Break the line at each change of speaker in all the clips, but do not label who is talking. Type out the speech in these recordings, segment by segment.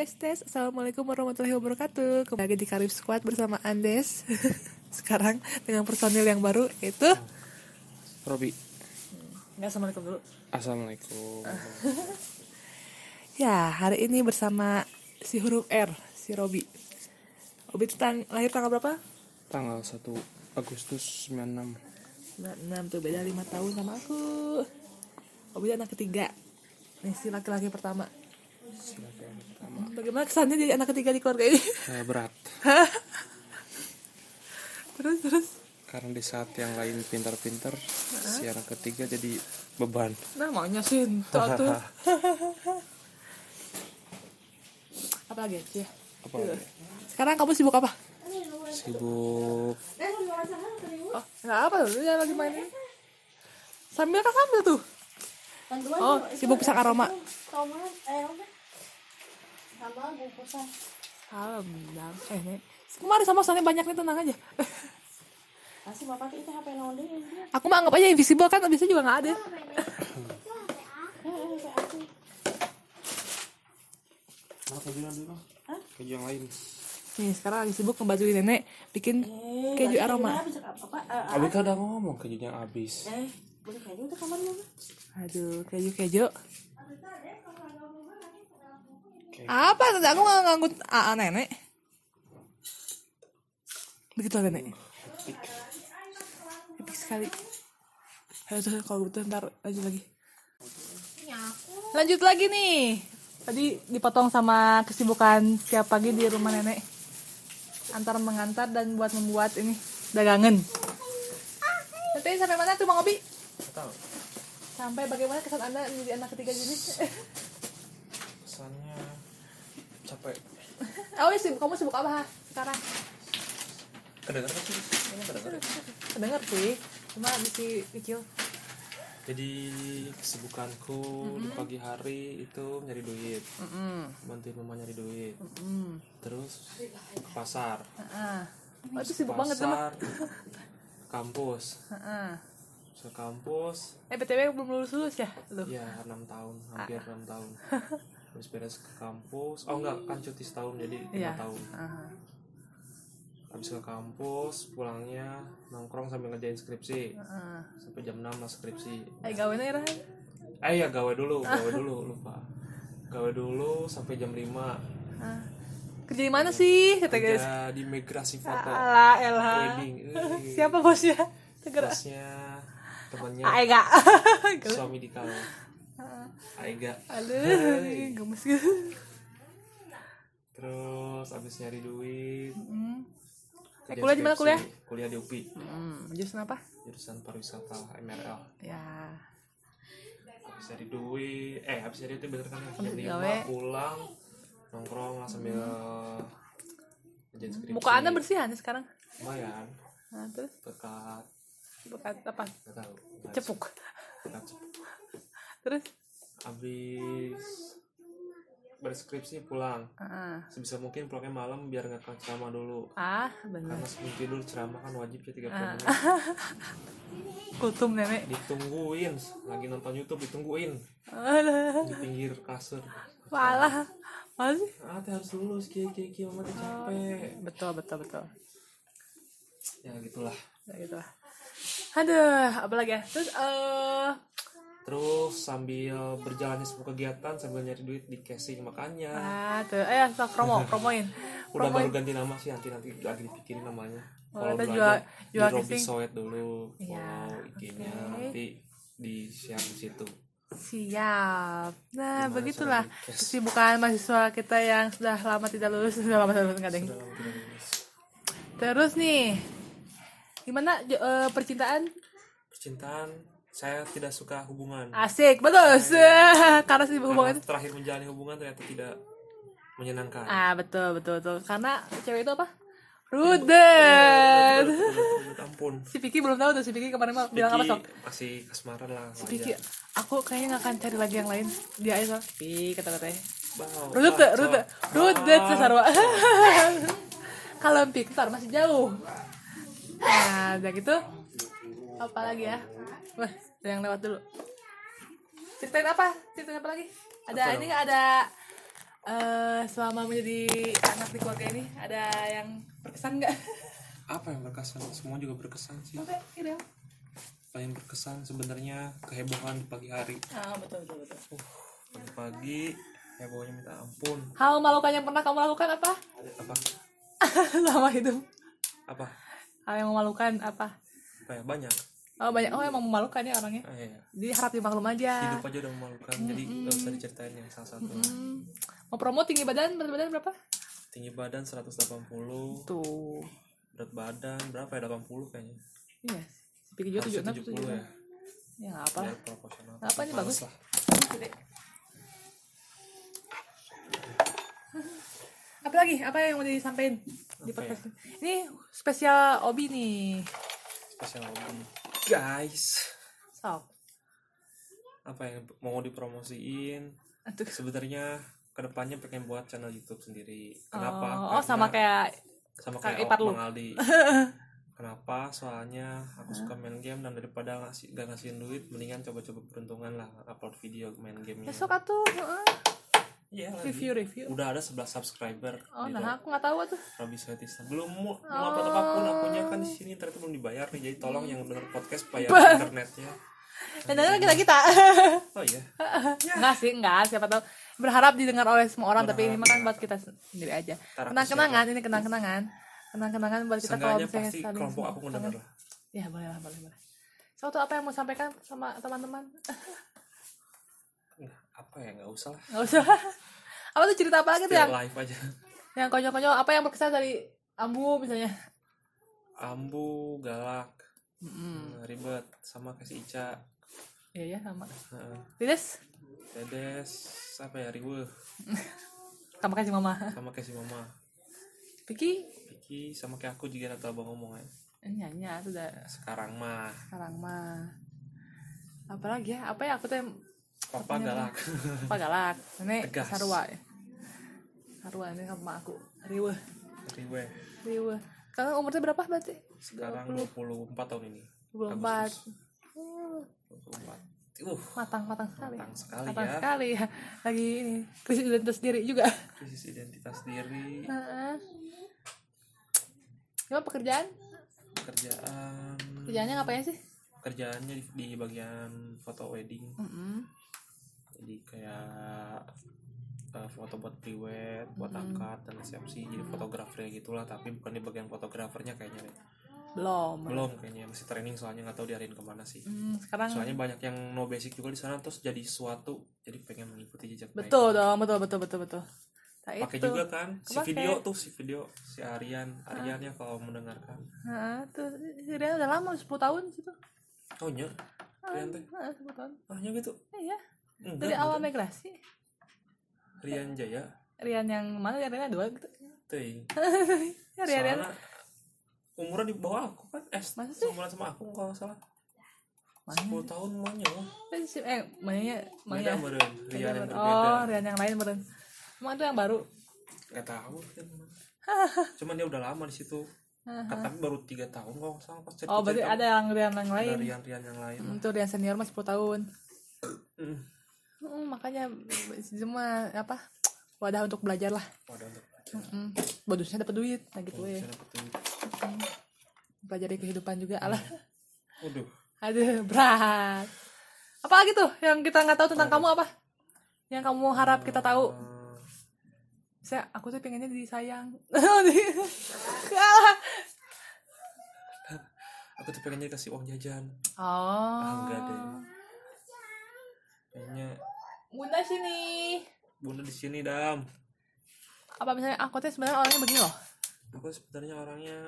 Tes tes. Assalamualaikum warahmatullahi wabarakatuh. Kembali lagi di Karib Squad bersama Andes. Sekarang dengan personil yang baru Yaitu
Robi.
Nggak Assalamualaikum dulu.
Assalamualaikum.
Ya hari ini bersama si huruf R Si Robi. Robi itu tang- lahir tanggal berapa?
Tanggal 1 Agustus 96
96 tuh beda 5 tahun sama aku. Robi anak ketiga. Nih si laki-laki pertama.
Silakan yang pertama
Bagaimana kesannya jadi anak ketiga di keluarga ini?
Eh, Berat
terus terus
Karena di saat yang lain pintar-pintar Si anak ketiga jadi beban
Nah maunya Sinto tuh Apa lagi ya?
Apa lagi?
Sekarang kamu sibuk apa?
Sibuk
Oh, nggak apa tuh, dia lagi main ini. Sambil kan sambil tuh. Oh, sibuk pisang aroma. Salam, dam. Eh, nek. Kemarin sama soalnya banyak nih tenang aja.
Asli bapak itu HP naon deui.
Aku mah anggap aja invisible kan, biasanya juga nggak ada.
Mana kejuan dulu? Keju yang lain
Nih, sekarang lagi sibuk ngebantuin nenek bikin keju aroma.
Apa? Eh,
Abi kan udah ngomong kejunya habis
Eh, boleh kayak gitu kamar lu.
Aduh, keju-keju.
Oke.
Apa? Aku nggak nganggut AA nenek. Begitu nenek. Epic sekali. Ayo tuh kalau gitu ntar lanjut lagi. Lanjut lagi nih. Tadi dipotong sama kesibukan setiap pagi di rumah nenek. Antar mengantar dan buat membuat ini dagangan. Nanti sampai mana tuh Bang Obi?
Tahu
Sampai bagaimana kesan Anda menjadi anak ketiga jenis?
Capek.
Oh, sibuk. Kamu sibuk apa sekarang?
Kedengar sih? Ini kedengar
Kedenger sih, cuma masih kecil.
Jadi kesibukanku di pagi hari itu nyari duit. Bantuin mama nyari duit. Terus ke pasar.
Heeh. Oh, itu? sibuk banget sama.
pasar kampus
Heeh.
ke kampus
Eh, BTW belum lulus lulus ya? Lu.
ya enam tahun hampir enam tahun terus beres ke kampus oh enggak kan cuti setahun jadi lima
Iya.
tahun
Aha.
habis ke kampus pulangnya nongkrong sambil ngerjain skripsi
Heeh.
sampai jam 6 lah skripsi
Eh, gawe nih Ran.
eh ya gawe dulu gawe dulu lupa gawe dulu sampai jam 5
Ah. Kerja di mana sih? Kata guys.
kerja di migrasi foto
Alah, elah.
wedding Eh,
Siapa bosnya? Tegera.
bosnya temannya
Aega.
suami di kalau Aiga
Aduh, gemes gitu.
terus abis nyari duit
Hmm. Eh, kuliah di mana kuliah?
kuliah di UPI
Hmm, jurusan apa?
jurusan pariwisata MRL
Ya.
habis dari duit eh habis dari itu bener kan jam lima pulang nongkrong lah sambil skripsi
Muka Anda bersihan sekarang.
lumayan
Nah, terus
berkat
bukan apa?
nggak tahu berkat-
Cepuk.
berkat cepuk.
Terus
habis berskripsi pulang
Heeh.
sebisa mungkin pulangnya malam biar nggak ke ceramah dulu
Ah, benar.
karena sebelum tidur ceramah kan wajib ya 30
Ah.
menit
Kultum nenek.
ditungguin lagi nonton YouTube ditungguin
Alah.
di pinggir kasur
Walah. Masih?
ah teh harus lulus kiai kiai kiai mama teh capek
Betul, betul, betul.
ya gitulah
Ya gitu lah. Aduh, apa lagi ya? Terus eh
terus sambil berjalannya sebuah kegiatan sambil nyari duit di casing makanya
ah tuh, eh promo, promoin.
udah
Promoin.
baru ganti nama sih nanti nanti lagi dipikirin namanya
Oh,
kalau
jual-
di
jual
Robby
casing.
Soet dulu
Iya.
follow IG-nya
Oke.
nanti di share di situ
Siap. Nah,
Gimana
begitulah kesibukan mahasiswa kita yang sudah lama tidak lulus, sudah lama tidak lulus enggak deng. Terus nih, gimana eh, percintaan?
percintaan saya tidak suka hubungan
Asik, betul. Karena sih hubungan
karena
itu.
terakhir menjalani hubungan ternyata tidak menyenangkan
Ah, betul, betul, betul. Karena cewek itu apa? Rudet,
ampun
Si Piki belum tahu tuh, si Piki kemarin mah bilang apa sok?
masih kasmaran lah
Si Piki, aku kayaknya gak akan cari lagi yang lain. Dia aja, Pi, kata-katanya.
Bau,
Rudet, tuh,
bacot.
rudet, rudet sesarwa. Kalau pintar masih jauh. Nah, udah gitu. Apa lagi ya? Wah, ada yang lewat dulu. Ceritain apa? Ceritain apa lagi? Ada ini nggak ada eh selama menjadi anak di keluarga ini ada yang berkesan nggak?
apa yang berkesan semua juga berkesan sih
Oke, gitu.
paling berkesan sebenarnya kehebohan di pagi hari
Ah, betul betul betul.
pagi-pagi hebohnya minta ampun
Hal memalukan yang pernah kamu lakukan apa?
apa
Selama hidup.
apa
Hal yang memalukan apa?
apa ya banyak
Oh banyak. Oh emang memalukan ya orangnya.
ah, iya.
Jadi harap dimaklum aja.
hidup aja udah memalukan jadi gak usah diceritain yang salah satu
Hmm. Mau promo tinggi badan, berat badan berapa?
tinggi badan 180
Tuh.
berat badan berapa ya 80 kayaknya
Iya. Pikir juga tujuh enam
70
tujuh
ya
Ya nggak apa
biar proporsional
Apa nih,
Males
bagus?
lah.
Apa lagi? Apa yang mau disampaikan di
Apa
podcast ini? Ini spesial Obi nih.
spesial hobi guys
Sok.
apa yang mau dipromosiin
Aduh.
sebenarnya ke depannya pengen buat channel YouTube sendiri kenapa
Oh, oh, sama kayak
sama
kayak ipar lu.
Aldi kenapa soalnya aku suka main game dan daripada ngasih gak ngasihin duit mendingan coba-coba peruntungan lah upload video main gamenya
besok atuh.
Iya lagi.
review review.
udah ada 11 subscriber
Oh,
di
nah aku nggak tahu tuh.
Robi Sweatistan belum mau belum upload apa pun akunnya kan di sini ternyata belum dibayar nih jadi tolong yang denger podcast bayar internetnya
Dan dengar kita kita.
oh iya
Enggak sih, enggak. Siapa tahu berharap didengar oleh semua orang, tapi ini mah kan buat kita sendiri aja. Kenang-kenangan, ini kenang-kenangan. Kenang-kenangan buat kita kalau misalnya
pasti kelompok aku mendengar lah
Ya, boleh lah, boleh, boleh. Suatu apa yang mau sampaikan sama teman-teman?
Nggak, apa ya nggak usah lah
Enggak usah. Apa tuh cerita apa gitu
Still
yang
live aja.
yang konyol-konyol? Apa yang berkesan dari Ambu misalnya?
ambu galak ribet sama si Ica.
Iya ya sama.
Heeh.
Lides
Dedes apa ya riwe.
Sama kasih mama.
sama si mama.
Piki
Vicky sama kayak aku juga atau abang ngomong ya
nyanyi itu udah
sekarang mah.
Sekarang mah. Apalagi ya? Apa ya? Aku tuh
papa galak.
Apa galak. Ini sarua ya? Sarua ini sama aku. Riwe
riwe
riwe kalian umurnya berapa berarti?
Sekarang 24 tahun ini.
24
Agustus.
Hmm,
24 uh.
Matang matang sekali.
Matang sekali
matang
ya.
sekali. Ya lagi ini krisis identitas diri juga.
Krisis identitas diri
Heeh. Gimana pekerjaan?
kerjaan
Kerjaannya ngapain sih?
kerjaannya di, di bagian foto wedding.
Mm-mm.
Jadi kayak eh, foto buat priwet buat akad dan resepsi. Jadi fotografer gitulah tapi bukan di bagian fotografernya kayaknya deh.
Belum.
belum kayaknya masih training soalnya nggak tahu diarahin ke mana sih.
Hmm, sekarang
soalnya banyak yang no basic juga di sana terus jadi sesuatu jadi pengen mengikuti jejak
betul
mereka
dong, betul betul betul betul. Nah,
pakai juga kan si
Kepake.
video tuh si video si Aryan. Aryan ya kalau mendengarkan.
Nah, tuh si udah lama 10 tahun situ.
oh Rian teh
Nah, 10 tahun.
ah gitu?
Iya,
enggak
dari awal migrasi.
Rian Jaya
Rian yang mana? Rian yang dua gitu. Ya, Rian, Rian.
umurnya di bawah aku kan eh
Masa sih?
seumuran sama aku kalau salah? 10 tahun maunya
Eh, eh
beda
mana?
meren Rian yang berbeda
Oh, Rian yang lain meren. Emang itu yang baru.
nggak tahu kan cuman dia udah lama di situ tapi baru tiga tahun kalau nggak salah pas cerita
Oh, berarti ada yang Rian yang lain.
ada Rian Rian yang lain
Hmm, Itu Rian senior mah 10 tahun.
Hmm,
makanya mah apa? Wadah untuk belajar lah.
wadah untuk
Mm Bonusnya dapat duit, nah gitu ya. Pelajari kehidupan juga alah.
waduh
Aduh, berat. Apa lagi tuh yang kita nggak tahu tentang kamu apa? Yang kamu harap kita tahu?
Eh,
Saya, aku tuh pengennya disayang.
Aku tuh pengennya dikasih uang jajan
oh.
Ah, enggak deh. kayaknya
Bunda sini.
bunda di sini dam
Apa misalnya aku tuh sebenarnya orangnya begini loh.
aku sebenarnya orangnya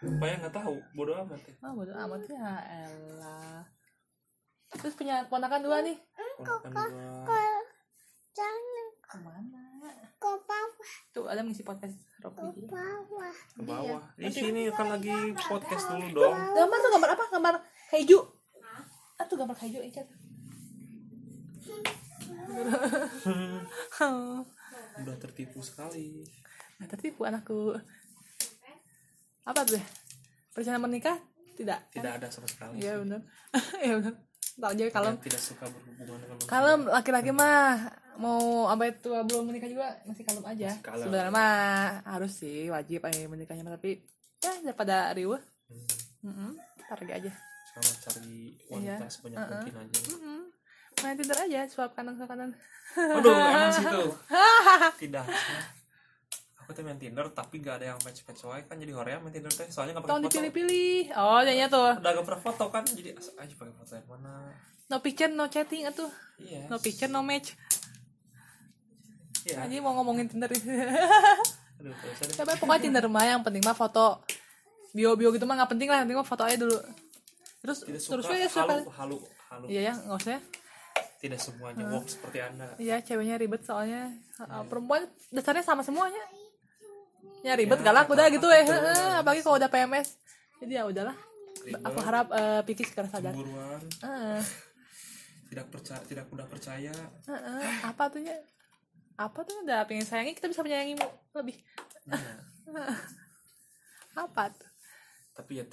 apa ya nggak tahu bodoh amat ya
Ah, bodo amat ya elah. Terus punya ponakan dua nih.
ponakan gua
Ke mana? Tuh ada mengisi podcast Robi.
ke bawah di sini kan lagi podcast dulu dong
Gambar tuh gambar apa? Gambar keju. Ah tuh gambar keju Ica.
udah tertipu sekali
Nah, tertipu anakku. Apa tuh? ya? Rencana menikah? Tidak.
tidak ada sama sekali
Iya benar. Iya benar. Tahu jadi kalau
tidak suka berhubungan dengan
kalau laki-laki mah mau sampai tua belum menikah juga masih kalem aja
Masih kalem.
sebenarnya mah harus sih wajib aja menikahnya tapi ya daripada riuh
Hmm.
mm lagi aja
sama cari wanita
Iya.
sebanyak
Uh-uh.
mungkin aja
Mm-mm. Main tinder aja suap kanan suap kanan
Aduh, emang sih tuh. Tidak. Aku tuh main Tinder tapi gak ada yang match-match wae kan jadi Korea main Tinder teh soalnya gak pakai foto.
dipilih-pilih oh jadinya tuh
Udah gak pernah foto kan jadi asal aja pakai foto yang mana.
no picture no chatting atuh
Iya.
no picture no match
Iya.
aja mau ngomongin tinder
Aduh.
Tapi pokoknya Tinder mah yang penting mah foto bio bio gitu mah nggak penting lah, yang penting mah foto aja dulu. Terus terus ya suka.
halu, halu, halu.
Iya ya, nggak usah. Ya.
Tidak semuanya work seperti Anda.
Iya, ceweknya ribet soalnya Uh, perempuan dasarnya sama semuanya. Ya ribet galak udah gitu ya, Heeh, apalagi kalau udah PMS. Jadi ya udahlah.
Ribet,
Aku harap eh, Piki sekarang sadar.
cemburuan,
Heeh,
tidak percaya, tidak mudah percaya.
heeh. apa tuh ya? Apa tuh udah pengen sayangi kita bisa menyayangimu lebih.
Nah,
Apa tuh?
tapi ya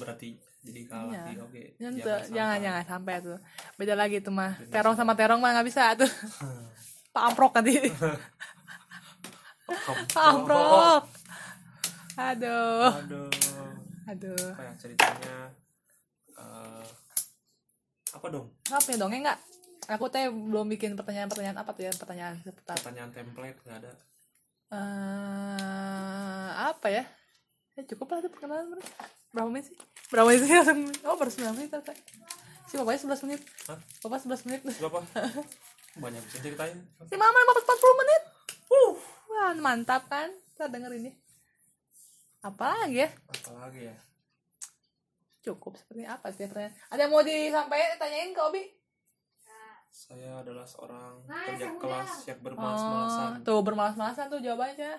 berarti jadi kalah
Iya.
oke.
Jangan, tuh, jangan jangan sampai tuh. Beda lagi tuh mah. Terong sama terong mah nggak bisa tuh. Pak Amprok nanti. Pak Amprok. Aduh.
Aduh.
Aduh.
Apa ya ceritanya? Eh, apa dong?
Apa ya dongeng nggak? Aku teh belum bikin pertanyaan-pertanyaan apa tuh ya pertanyaan seputar
Pertanyaan template nggak ada.
eh apa ya? Ya cukup lah itu perkenalan bro. Berapa menit sih? Berapa menit sih langsung? Oh baru 9 menit ternyata. Si bapaknya 11 menit.
Hah?
Bapak 11 menit.
Berapa? Banyak bisa ceritain.
Si mama 40 menit. Uh, wah mantap kan? Kita dengerin ya. Apa lagi ya?
Apalagi ya?
Cukup seperti apa sih pertanyaan? Ada yang mau disampaikan? Tanyain ke Obi?
Saya adalah seorang kerja kelas yang
Oh,
bermalas-malasan.
tuh bermalas-malasan tuh jawabannya.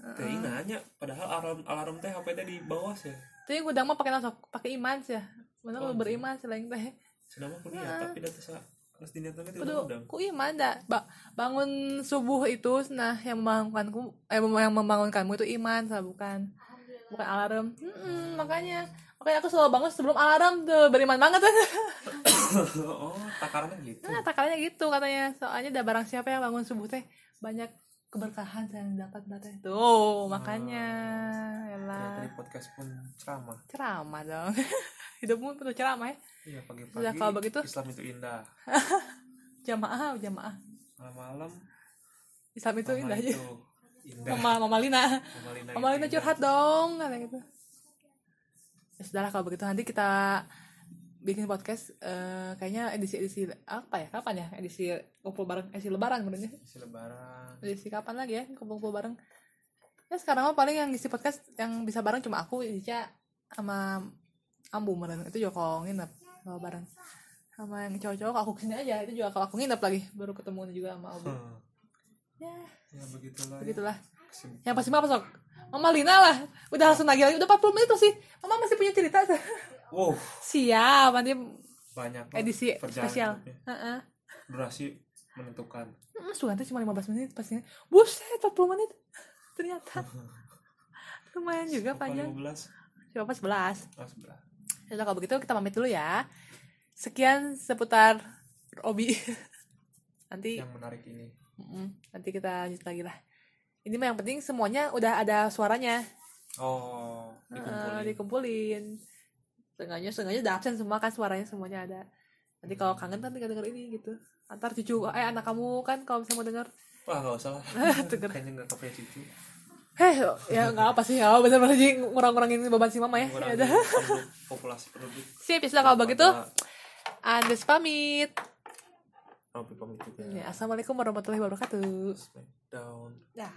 Ini nanya, padahal alarm alarm teh HP teh di bawah sih.
Tuh yang gudang mah pakai nasok, pakai iman sih ya. Bener
Oh,
lu beriman sih lain teh.
Sudah mah kuliah, tapi data sa harus diniatkan itu
Kudu
udah
ku iman dah. Ba bangun subuh itu nah yang membangunkanku eh yang membangunkanmu itu iman sah bukan bukan alarm. Mm-mm, makanya makanya aku selalu bangun sebelum alarm tuh beriman banget
oh, takarannya gitu.
Nah, takarannya gitu katanya. Soalnya ada barang siapa yang bangun subuh teh banyak keberkahan yang dapat teh. Tuh, makanya
Ya,
elah
tadi podcast pun ceramah.
ceramah dong. Hidupmu penuh ceramah ya.
Iya, pagi-pagi.
Sudah, kalau begitu.
Islam itu indah.
Jamaah, jamaah.
Malam-malam
Islam itu
mama
indah aja.
itu indah.
Mama, Mama Lina.
Mama Lina,
Mama
itu
Lina
indah.
curhat dong, kata gitu. Ya sudahlah kalau begitu nanti kita bikin podcast eh, kayaknya edisi-edisi apa ya? Kapan ya? Edisi kumpul bareng, edisi lebaran menurutnya.
Isi lebaran.
Edisi kapan lagi ya kumpul-kumpul bareng? Ya sekarang mah paling yang ngisi podcast yang bisa bareng cuma aku, Ica sama Ambu meren. Itu juga kalau nginep kalau bareng. Sama yang cowok-cowok aku ke sini aja. Itu juga kalau aku nginep lagi baru ketemu juga sama Ambu.
Hmm.
Ya,
Ya begitulah. ya.
begitulah.
Kesibukan.
Yang pasti mah apa sok? Mama Lina lah. Udah langsung lagi lagi. Udah 40 menit tuh sih. Mama masih punya cerita.
Wow,
Siap, nanti
banyak
edisi spesial.
hidupnya.
Heeh.
Durasi menentukan.
Hmm, nanti cuma 15 menit pastinya. Buset, 40 menit. Ternyata. Lumayan juga panjang.
15?
Coba 11.
Oh, sebelah.
Ya kalau begitu kita pamit dulu ya. Sekian seputar Obi. nanti
Yang menarik ini.
Mm-mm, nanti kita lanjut lagi lah. Ini mah yang penting semuanya udah ada suaranya.
Oh, dikumpulin.
dikumpulin. Setengahnya setengahnya udah absen semua kan suaranya semuanya ada. Nanti kalau kangen kan tinggal denger ini gitu. Antar cucu eh anak kamu kan kalau misalnya mau denger.
Wah, nggak usah lah.
Denger.
Kayaknya nggak kepengen cucu.
Heh, ya nggak apa sih, ya bener-bener aja ngurang-ngurangin beban si mama ya. Ya udah.
populasi penduduk.
Sip, ya sudah kalau begitu. Andes pamit.
Robi pamit juga.
Ya, Assalamualaikum warahmatullahi wabarakatuh.
Smackdown.
Ya.